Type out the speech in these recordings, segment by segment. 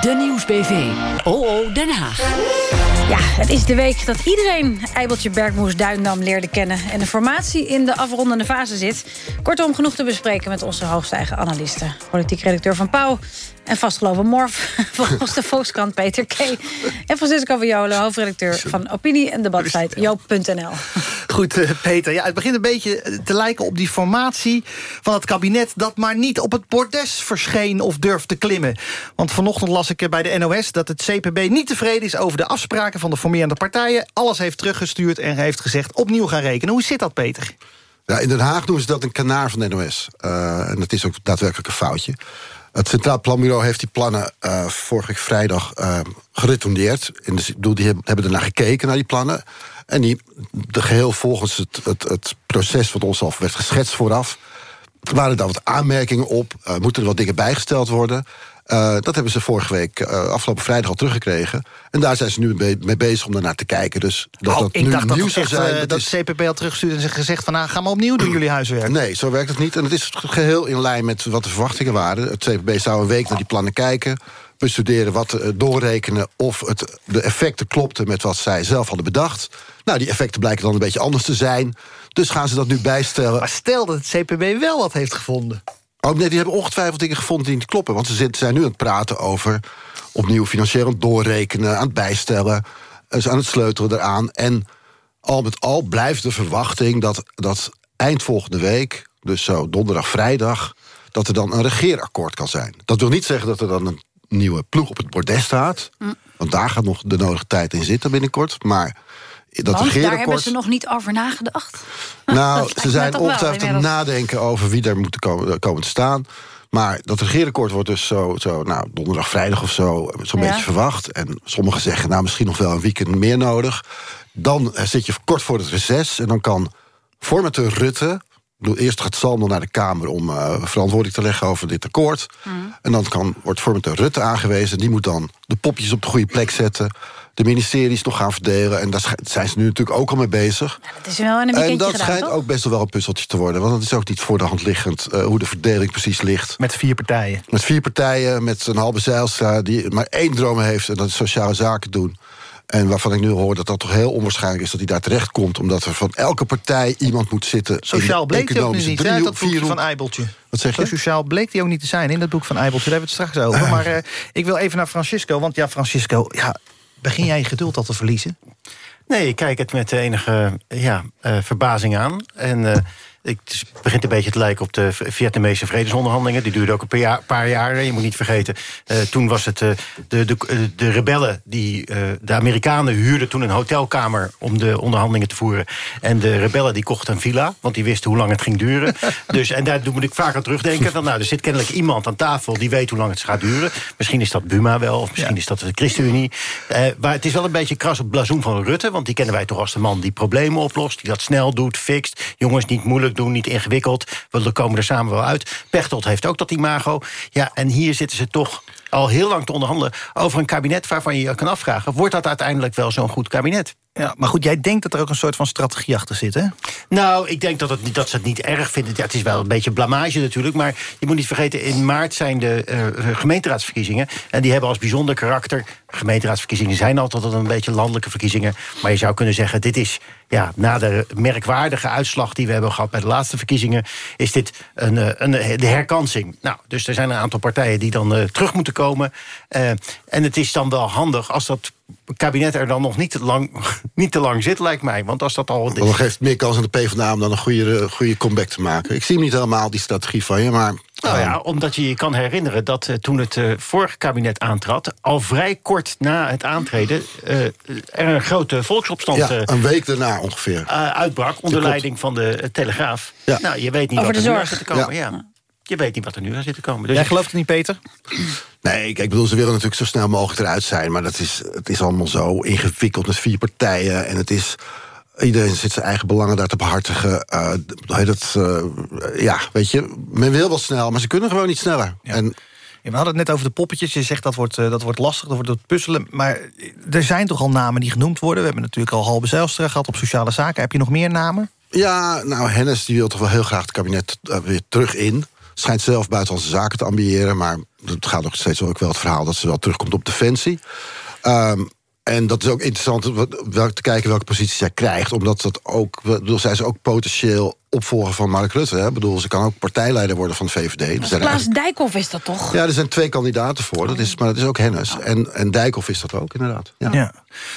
De Nieuwsbv. OO Den Haag. Ja, het is de week dat iedereen Eibeltje Bergmoes Duindam leerde kennen... en de formatie in de afrondende fase zit. Kortom, genoeg te bespreken met onze hoogstijgen analisten. Politiek redacteur van Pauw en vastgelopen Morf... volgens de Volkskrant Peter K. En Francisco Viola, hoofdredacteur van opinie- en debatsite joop.nl. Goed, uh, Peter. Ja, het begint een beetje te lijken op die formatie van het kabinet... dat maar niet op het bordes verscheen of durfde klimmen. Want vanochtend las ik bij de NOS dat het CPB niet tevreden is... over de afspraken van de formerende partijen. Alles heeft teruggestuurd en heeft gezegd opnieuw gaan rekenen. Hoe zit dat, Peter? Ja, in Den Haag doen ze dat een kanaar van de NOS. Uh, en dat is ook daadwerkelijk een foutje. Het Centraal Planbureau heeft die plannen uh, vorige vrijdag uh, geretourneerd. In de, bedoel, die hebben ernaar gekeken, naar die plannen. En die, de geheel volgens het, het, het proces wat ons al werd geschetst vooraf... waren daar wat aanmerkingen op. Uh, moeten er wat dingen bijgesteld worden? Uh, dat hebben ze vorige week, uh, afgelopen vrijdag al teruggekregen. En daar zijn ze nu mee, mee bezig om daarnaar te kijken. Dus dat oh, dat ik nu dacht nieuw dat, zijn... uh, dat is... CPB had teruggestuurd en ze gezegd van... nou, ga maar opnieuw doen jullie huiswerk. Nee, zo werkt het niet. En het is geheel in lijn met wat de verwachtingen waren. Het CPB zou een week naar die plannen kijken bestuderen, wat doorrekenen... of het, de effecten klopten met wat zij zelf hadden bedacht. Nou, die effecten blijken dan een beetje anders te zijn. Dus gaan ze dat nu bijstellen. Maar stel dat het CPB wel wat heeft gevonden. Oh nee, die hebben ongetwijfeld dingen gevonden die niet kloppen. Want ze zijn nu aan het praten over opnieuw financieel aan het doorrekenen... aan het bijstellen, dus aan het sleutelen eraan. En al met al blijft de verwachting dat, dat eind volgende week... dus zo donderdag, vrijdag, dat er dan een regeerakkoord kan zijn. Dat wil niet zeggen dat er dan een nieuwe ploeg op het bordes staat. Mm. Want daar gaat nog de nodige tijd in zitten binnenkort. Maar dat Want daar hebben ze nog niet over nagedacht. Nou, ze zijn ongetwijfeld aan het nadenken over wie daar moet komen, komen te staan. Maar dat regeerakkoord wordt dus zo, zo nou, donderdag, vrijdag of zo... zo'n ja. beetje verwacht. En sommigen zeggen, nou, misschien nog wel een weekend meer nodig. Dan zit je kort voor het reces en dan kan formateur Rutte... Eerst gaat Salmo naar de Kamer om uh, verantwoording te leggen over dit akkoord. Mm. En dan kan, wordt formateur Rutte aangewezen. Die moet dan de popjes op de goede plek zetten. De ministeries nog gaan verdelen. En daar zijn ze nu natuurlijk ook al mee bezig. Ja, dat is wel een en dat gedaan, schijnt toch? ook best wel een puzzeltje te worden. Want het is ook niet voor de hand liggend uh, hoe de verdeling precies ligt. Met vier partijen. Met vier partijen, met een halve Zijlstra... die maar één droom heeft en dat is sociale zaken doen. En waarvan ik nu hoor dat dat toch heel onwaarschijnlijk is... dat hij daar terecht komt, omdat er van elke partij iemand moet zitten... Sociaal in de bleek hij ook economische niet, dat boekje van Eibeltje. Wat zeg Zo je? sociaal bleek hij ook niet te zijn in dat boek van Eibeltje. Daar hebben we het straks over. Maar uh, ik wil even naar Francisco, want ja, Francisco... Ja, begin jij je geduld al te verliezen? Nee, ik kijk het met enige ja, uh, verbazing aan. En uh, het begint een beetje te lijken op de Vietnamese vredesonderhandelingen. Die duurden ook een paar jaar. Paar jaar. Je moet niet vergeten, uh, toen was het uh, de, de, de rebellen... die uh, de Amerikanen huurden toen een hotelkamer om de onderhandelingen te voeren. En de rebellen die kochten een villa, want die wisten hoe lang het ging duren. dus, en daar moet ik vaak aan terugdenken. Van, nou, er zit kennelijk iemand aan tafel die weet hoe lang het gaat duren. Misschien is dat Buma wel, of misschien ja. is dat de ChristenUnie. maar het is wel een beetje kras op blazoen van Rutte... want die kennen wij toch als de man die problemen oplost... die dat snel doet, fixt. Jongens, niet moeilijk doen, niet ingewikkeld. We komen er samen wel uit. Pechtold heeft ook dat imago. Ja, en hier zitten ze toch al heel lang te onderhandelen... over een kabinet waarvan je je kan afvragen... wordt dat uiteindelijk wel zo'n goed kabinet? Ja, maar goed, jij denkt dat er ook een soort van strategie achter zit, hè? Nou, ik denk dat, het, dat ze het niet erg vinden. Ja, het is wel een beetje blamage natuurlijk. Maar je moet niet vergeten, in maart zijn de uh, gemeenteraadsverkiezingen. En die hebben als bijzonder karakter... gemeenteraadsverkiezingen zijn altijd een beetje landelijke verkiezingen. Maar je zou kunnen zeggen, dit is... Ja, na de merkwaardige uitslag die we hebben gehad bij de laatste verkiezingen... is dit een, een, de herkansing. Nou, dus er zijn een aantal partijen die dan uh, terug moeten komen. Uh, en het is dan wel handig als dat kabinet er dan nog niet te lang, niet te lang zit, lijkt mij. Want als dat al... Dan geeft meer kans aan de PvdA om dan een goede, goede comeback te maken. Ik zie hem niet helemaal, die strategie van je, maar... Nou ja, omdat je je kan herinneren dat uh, toen het uh, vorige kabinet aantrad... al vrij kort na het aantreden uh, er een grote volksopstand... Ja, een week daarna ongeveer. uitbrak, onder leiding van de Telegraaf. Ja. Nou, je weet niet Over wat de er zorg. nu te komen. Ja. Ja. Je weet niet wat er nu aan zit te komen. Dus Jij gelooft het niet, Peter? Nee, ik bedoel, ze willen natuurlijk zo snel mogelijk eruit zijn... maar dat is, het is allemaal zo ingewikkeld met vier partijen... en het is... Iedereen zit zijn eigen belangen daar te behartigen. Uh, dat, uh, ja, weet je, men wil wel snel, maar ze kunnen gewoon niet sneller. Ja. En, ja, we hadden het net over de poppetjes. Je zegt dat wordt, uh, dat wordt lastig, dat wordt het puzzelen. Maar er zijn toch al namen die genoemd worden. We hebben natuurlijk al Halbe Zijlstra gehad op sociale zaken. Heb je nog meer namen? Ja, nou, Hennis die wil toch wel heel graag het kabinet weer terug in Schijnt zelf buitenlandse zaken te ambiëren... maar het gaat nog steeds ook wel het verhaal... dat ze wel terugkomt op defensie. Um, en dat is ook interessant om te kijken welke positie zij krijgt. Omdat dat ook, bedoel, zij is ook potentieel opvolger van Mark Rutte. Hè? Ik bedoel, ze kan ook partijleider worden van de VVD. Dus Klaas Dijkhoff is dat toch? Ja, er zijn twee kandidaten voor. Dat is, maar dat is ook Hennis. Oh. En, en Dijkhoff is dat ook, inderdaad. Ja. ja.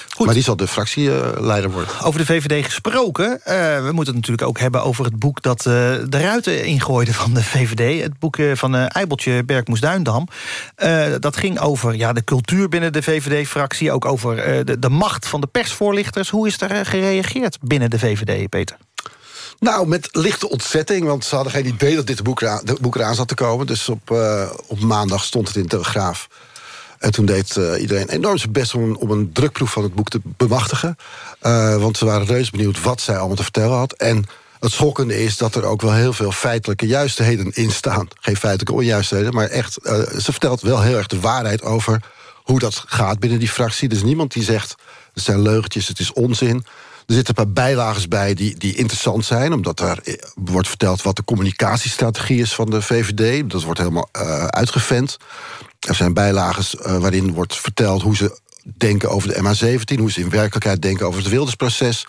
Goed. Maar die zal de fractieleider worden. Over de VVD gesproken. Uh, we moeten het natuurlijk ook hebben over het boek... dat uh, de ruiten ingooide van de VVD. Het boek uh, van Eibeltje Berkmoes Duindam. dat ging over ja, de cultuur binnen de VVD-fractie. Ook over de, de macht van de persvoorlichters. Hoe is er gereageerd binnen de VVD, Peter? Nou, met lichte ontzetting, want ze hadden geen idee dat dit boek eraan, boek eraan zat te komen. Dus op, uh, op maandag stond het in de Telegraaf. En toen deed uh, iedereen enorm zijn best om, een drukproef van het boek te bemachtigen. Uh, want ze waren reus benieuwd wat zij allemaal te vertellen had. En het schokkende is dat er ook wel heel veel feitelijke juistheden in staan. Geen feitelijke onjuistheden, maar echt... ze vertelt wel heel erg de waarheid over hoe dat gaat binnen die fractie. Is niemand die zegt, het zijn leugentjes, het is onzin... Er zitten een paar bijlagen bij die, die interessant zijn... omdat er eh, wordt verteld wat de communicatiestrategie is van de VVD. Dat wordt helemaal uh, uitgevent. Er zijn bijlagen uh, waarin wordt verteld hoe ze denken over de MH17... hoe ze in werkelijkheid denken over het Wildersproces.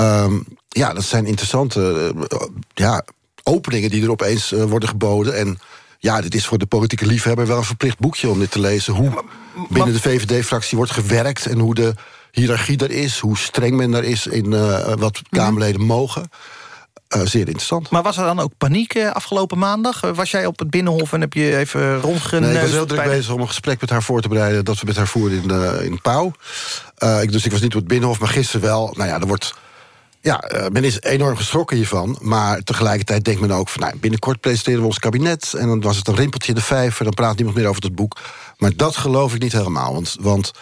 Um, ja, dat zijn interessante uh, ja, openingen die er opeens worden geboden... En ja, dit is voor de politieke liefhebber wel een verplicht boekje om dit te lezen. Hoe binnen de VVD-fractie wordt gewerkt... en hoe de hiërarchie er is, hoe streng men daar is in uh, wat mhm. Kamerleden mogen. Uh, zeer interessant. Maar was er dan ook paniek uh, afgelopen maandag? was jij op het Binnenhof en heb je even rondgeneust? Nee, ik was heel druk bezig om een gesprek met haar voor te bereiden... dat we met haar voerden in, in Pauw. ik, dus ik was niet op het Binnenhof, maar gisteren wel. Nou ja, er wordt... Ja, men is enorm geschrokken hiervan. Maar tegelijkertijd denkt men ook van... Nou, binnenkort presenteren we ons kabinet... en dan was het een rimpeltje in de vijver... dan praat niemand meer over het boek. Maar dat geloof ik niet helemaal. Want, want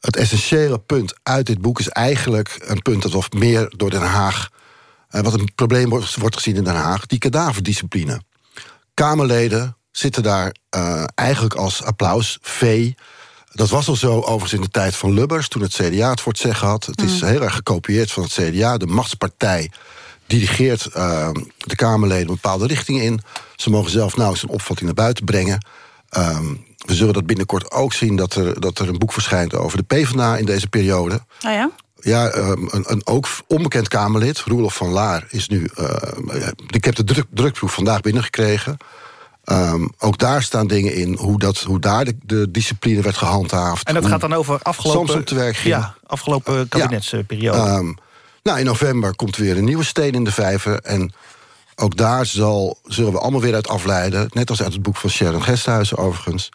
het essentiële punt uit dit boek is eigenlijk een punt dat wat meer door Den Haag. Uh, wat een probleem wordt, wordt, gezien in Den Haag, die kadaverdiscipline. Kamerleden zitten daar uh, eigenlijk als applaus, vee. Dat was al zo overigens in de tijd van Lubbers, toen het CDA het voor het zeggen had. Het is mm. heel erg gekopieerd van het CDA. De machtspartij dirigeert uh, de Kamerleden een bepaalde richting in. Ze mogen zelf nou eens een opvatting naar buiten brengen. Um, we zullen dat binnenkort ook zien dat er, dat er een boek verschijnt over de PvdA in deze periode. Ah ja? Ja, ehm, een, een, ook onbekend Kamerlid, Roelof van Laar, is nu... Uh, ik heb de druk, drukproef vandaag binnengekregen. Um, ook daar staan dingen in, hoe, dat, hoe daar de, de discipline werd gehandhaafd. En dat gaat dan over afgelopen... Soms op te werk ging. Ja, afgelopen kabinetsperiode. Ja. Um, nou, in november komt weer een nieuwe steen in de vijver. En ook daar zal, zullen we allemaal weer uit afleiden. Net als uit het boek van Sharon Gesthuizen overigens.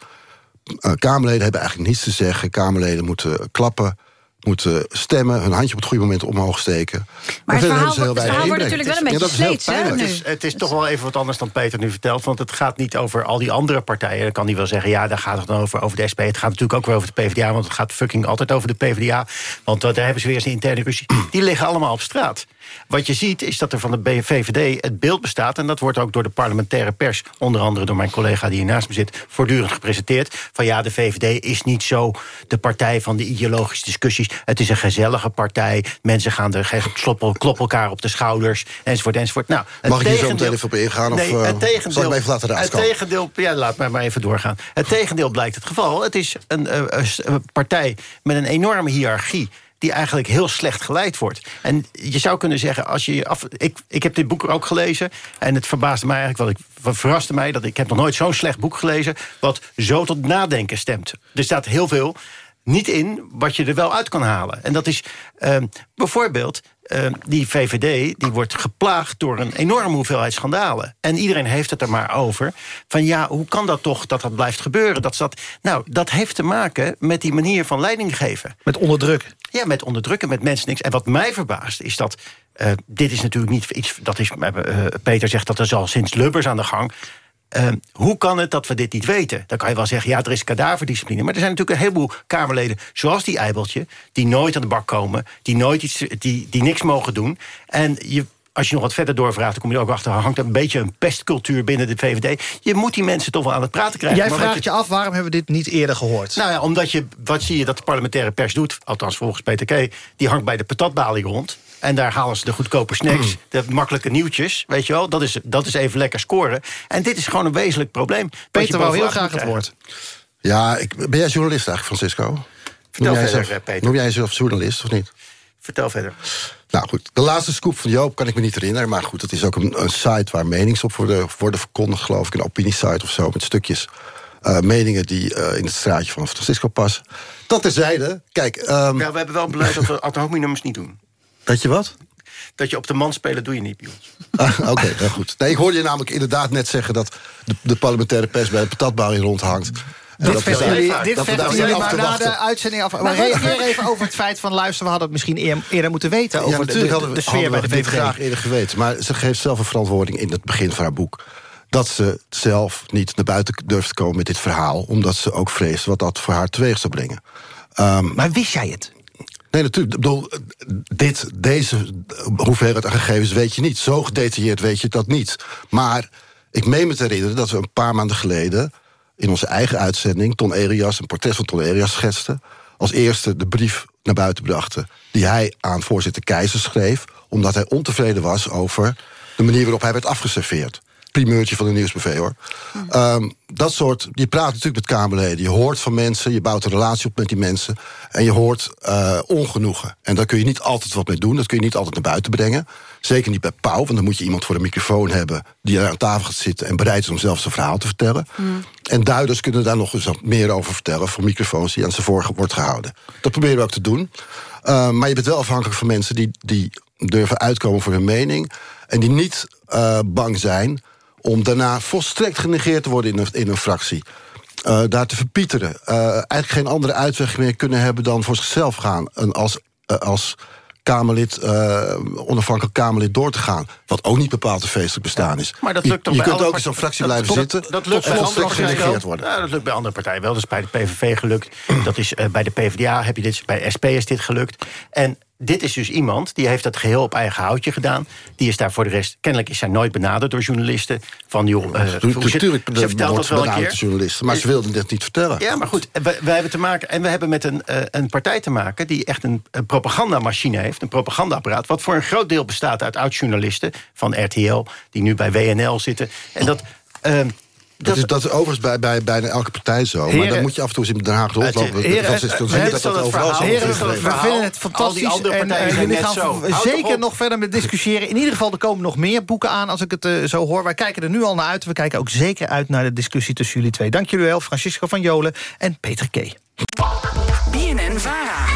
Uh, Kamerleden hebben eigenlijk niets te zeggen. Kamerleden moeten klappen moeten stemmen, hun handje op het goede moment omhoog steken. Maar, het verhaal, het verhaal wordt natuurlijk wel een beetje steeds. Het is, het is toch wel even wat anders dan Peter nu vertelt. Want het gaat niet over al die andere partijen. Dan kan hij wel zeggen, ja, daar gaat het dan over, over de SP. Het gaat natuurlijk ook weer over de PvdA. Want het gaat fucking altijd over de PvdA. Want daar hebben ze weer eens een interne ruzie. Die liggen allemaal op straat. Wat je ziet is dat er van de VVD het beeld bestaat... en dat wordt ook door de parlementaire pers... onder andere door mijn collega die hier naast me zit... voortdurend gepresenteerd... van ja, de VVD is niet zo de partij van de ideologische discussies. Het is een gezellige partij. Mensen gaan er kloppen, elkaar op de schouders, enzovoort, enzovoort. Nou, Mag ik hier zo meteen even op ingaan? Nee, of, het tegendeel, zal ik even laten Het tegendeel, ja, laat mij maar even doorgaan. Het tegendeel blijkt het geval. Het is een, een, een partij met een enorme hiërarchie die eigenlijk heel slecht geleid wordt. En je zou kunnen zeggen, als je af, ik, ik heb dit boek ook gelezen... en het verbaasde mij eigenlijk, wat, ik, wat verraste mij... dat ik heb nog nooit zo'n slecht boek gelezen... wat zo tot nadenken stemt. Er staat heel veel niet in wat je er wel uit kan halen. En dat is uh, bijvoorbeeld uh, die VVD... die wordt geplaagd door een enorme hoeveelheid schandalen. En iedereen heeft het er maar over. Van ja, hoe kan dat toch dat dat blijft gebeuren? Dat, dat, nou, dat heeft te maken met die manier van leiding geven. Met onderdruk. Ja, met onderdrukken, met mensen niks. En wat mij verbaast is dat... Uh, dit is natuurlijk niet iets... Dat is, uh, Peter zegt dat er al sinds Lubbers aan de gang... Uh, hoe kan het dat we dit niet weten? Dan kan je wel zeggen, ja, er is kadaverdiscipline. Maar er zijn natuurlijk een heleboel Kamerleden, zoals die Eibeltje... die nooit aan de bak komen, die, nooit iets, die, die niks mogen doen. En je als je nog wat verder doorvraagt, dan kom je ook achter... hangt een beetje een pestcultuur binnen de VVD. Je moet die mensen toch wel aan het praten krijgen. Jij vraagt je... af, waarom hebben we dit niet eerder gehoord? Nou ja, omdat je, wat zie je dat de parlementaire pers doet... althans volgens Peter K., die hangt bij de patatbalie rond... En daar halen ze de goedkope snacks, de makkelijke nieuwtjes. Weet je wel, dat is, dat is even lekker scoren. En dit is gewoon een wezenlijk probleem. Peter wou heel graag het woord. Ja, ik, ben jij journalist eigenlijk, Francisco? Vertel noem jij verder, zelf, Peter. Noem jij jezelf journalist of niet? Vertel verder. Nou goed, de laatste scoop van Joop kan ik me niet herinneren. Maar goed, het is ook een, een site waar menings op worden, worden verkondigd, geloof ik. Een opiniesite of zo, met stukjes uh, meningen die uh, in het straatje van Francisco passen. Dat terzijde. Kijk, um, ja, we hebben wel beleid dat we ad nummers niet doen. Dat je wat? Dat je op de man spelen doe je niet bij. Ah, Oké, okay, goed. Nee, ik hoorde je namelijk inderdaad net zeggen... dat de, de parlementaire pers bij de patatbouw in rondhangt. Dit vechten jullie, dit vechten jullie maar na de uitzending af. Maar reageer even over het feit van... luister, we hadden het misschien eer, eerder moeten weten... over ja, natuurlijk de, de, hadden we, de sfeer bij de VVD. graag eerder geweten. Maar ze geeft zelf een verantwoording in het begin van haar boek. Dat ze zelf niet naar buiten durft te komen met dit verhaal... omdat ze ook vreest wat dat voor haar teweeg zou brengen. Um, maar wist jij het? Nee, natuurlijk. Ik bedoel, dit, deze hoeveelheid aan gegevens weet je niet. Zo gedetailleerd weet je dat niet. Maar ik meen me te herinneren dat we een paar maanden geleden... in onze eigen uitzending Ton Elias, een portret van Ton Elias schetsten... als eerste de brief naar buiten brachten... die hij aan voorzitter Keizer schreef... omdat hij ontevreden was over de manier waarop hij werd afgeserveerd primeurtje van de nieuwsbv, hoor. Um, dat soort, je praat natuurlijk met Kamerleden. Je hoort van mensen, je bouwt een relatie op met die mensen. En je hoort uh, ongenoegen. En daar kun je niet altijd wat mee doen. Dat kun je niet altijd naar buiten brengen. Zeker niet bij Pauw, want dan moet je iemand voor een microfoon hebben... die aan tafel gaat zitten en bereid is om zelf zijn verhaal te vertellen. Mm. En duiders kunnen daar nog eens wat meer over vertellen... voor microfoons die aan ze voor wordt gehouden. Dat proberen we ook te doen. Uh, maar je bent wel afhankelijk van mensen die, die durven uitkomen voor hun mening... en die niet uh, bang zijn om daarna volstrekt genegeerd te worden in een, in een fractie. Uh, daar te verpieteren. Uh, eigenlijk geen andere uitweg meer kunnen hebben dan voor zichzelf gaan. En als, uh, als Kamerlid, onafhankelijk Kamerlid door te gaan. Wat ook niet bepaald een feestelijk bestaan is. Maar dat lukt je je kunt ook in zo'n fractie blijven dat, zitten. Dat, dat lukt bij andere partijen worden. Ja, dat lukt bij andere partijen wel. Dat is bij de PVV gelukt. Dat is bij de PvdA heb je dit. Bij SP is dit gelukt. En dit is dus iemand die heeft dat geheel op eigen houtje gedaan. Die is daar voor de rest... Kennelijk is zij nooit benaderd door journalisten. Van, joh, uh, Natuurlijk ze vertelt dat wel een keer. journalisten, maar ze wilden dit niet vertellen. Ja, maar goed, we hebben te maken... En we hebben met een, uh, een partij te maken... die echt een, een propagandamachine heeft. Een propagandaapparaat. Wat voor een groot deel bestaat uit oud-journalisten. Van RTL, die nu bij WNL zitten. En dat... Uh, dat, is, dat is overigens bij, bij bijna elke partij zo. Heren, maar dan moet je af en toe eens in Den Haag rondlopen. Heren, dat, dat, dat, dat overal heren, we, we vinden het fantastisch. En uh, jullie gaan zo. zeker nog verder met discussiëren. In ieder geval, er komen nog meer boeken aan als ik het uh, zo hoor. Wij kijken er nu al naar uit. We kijken ook zeker uit naar de discussie tussen jullie twee. Dank jullie wel, Francisco van Jolen en Peter K. BNN-VARA.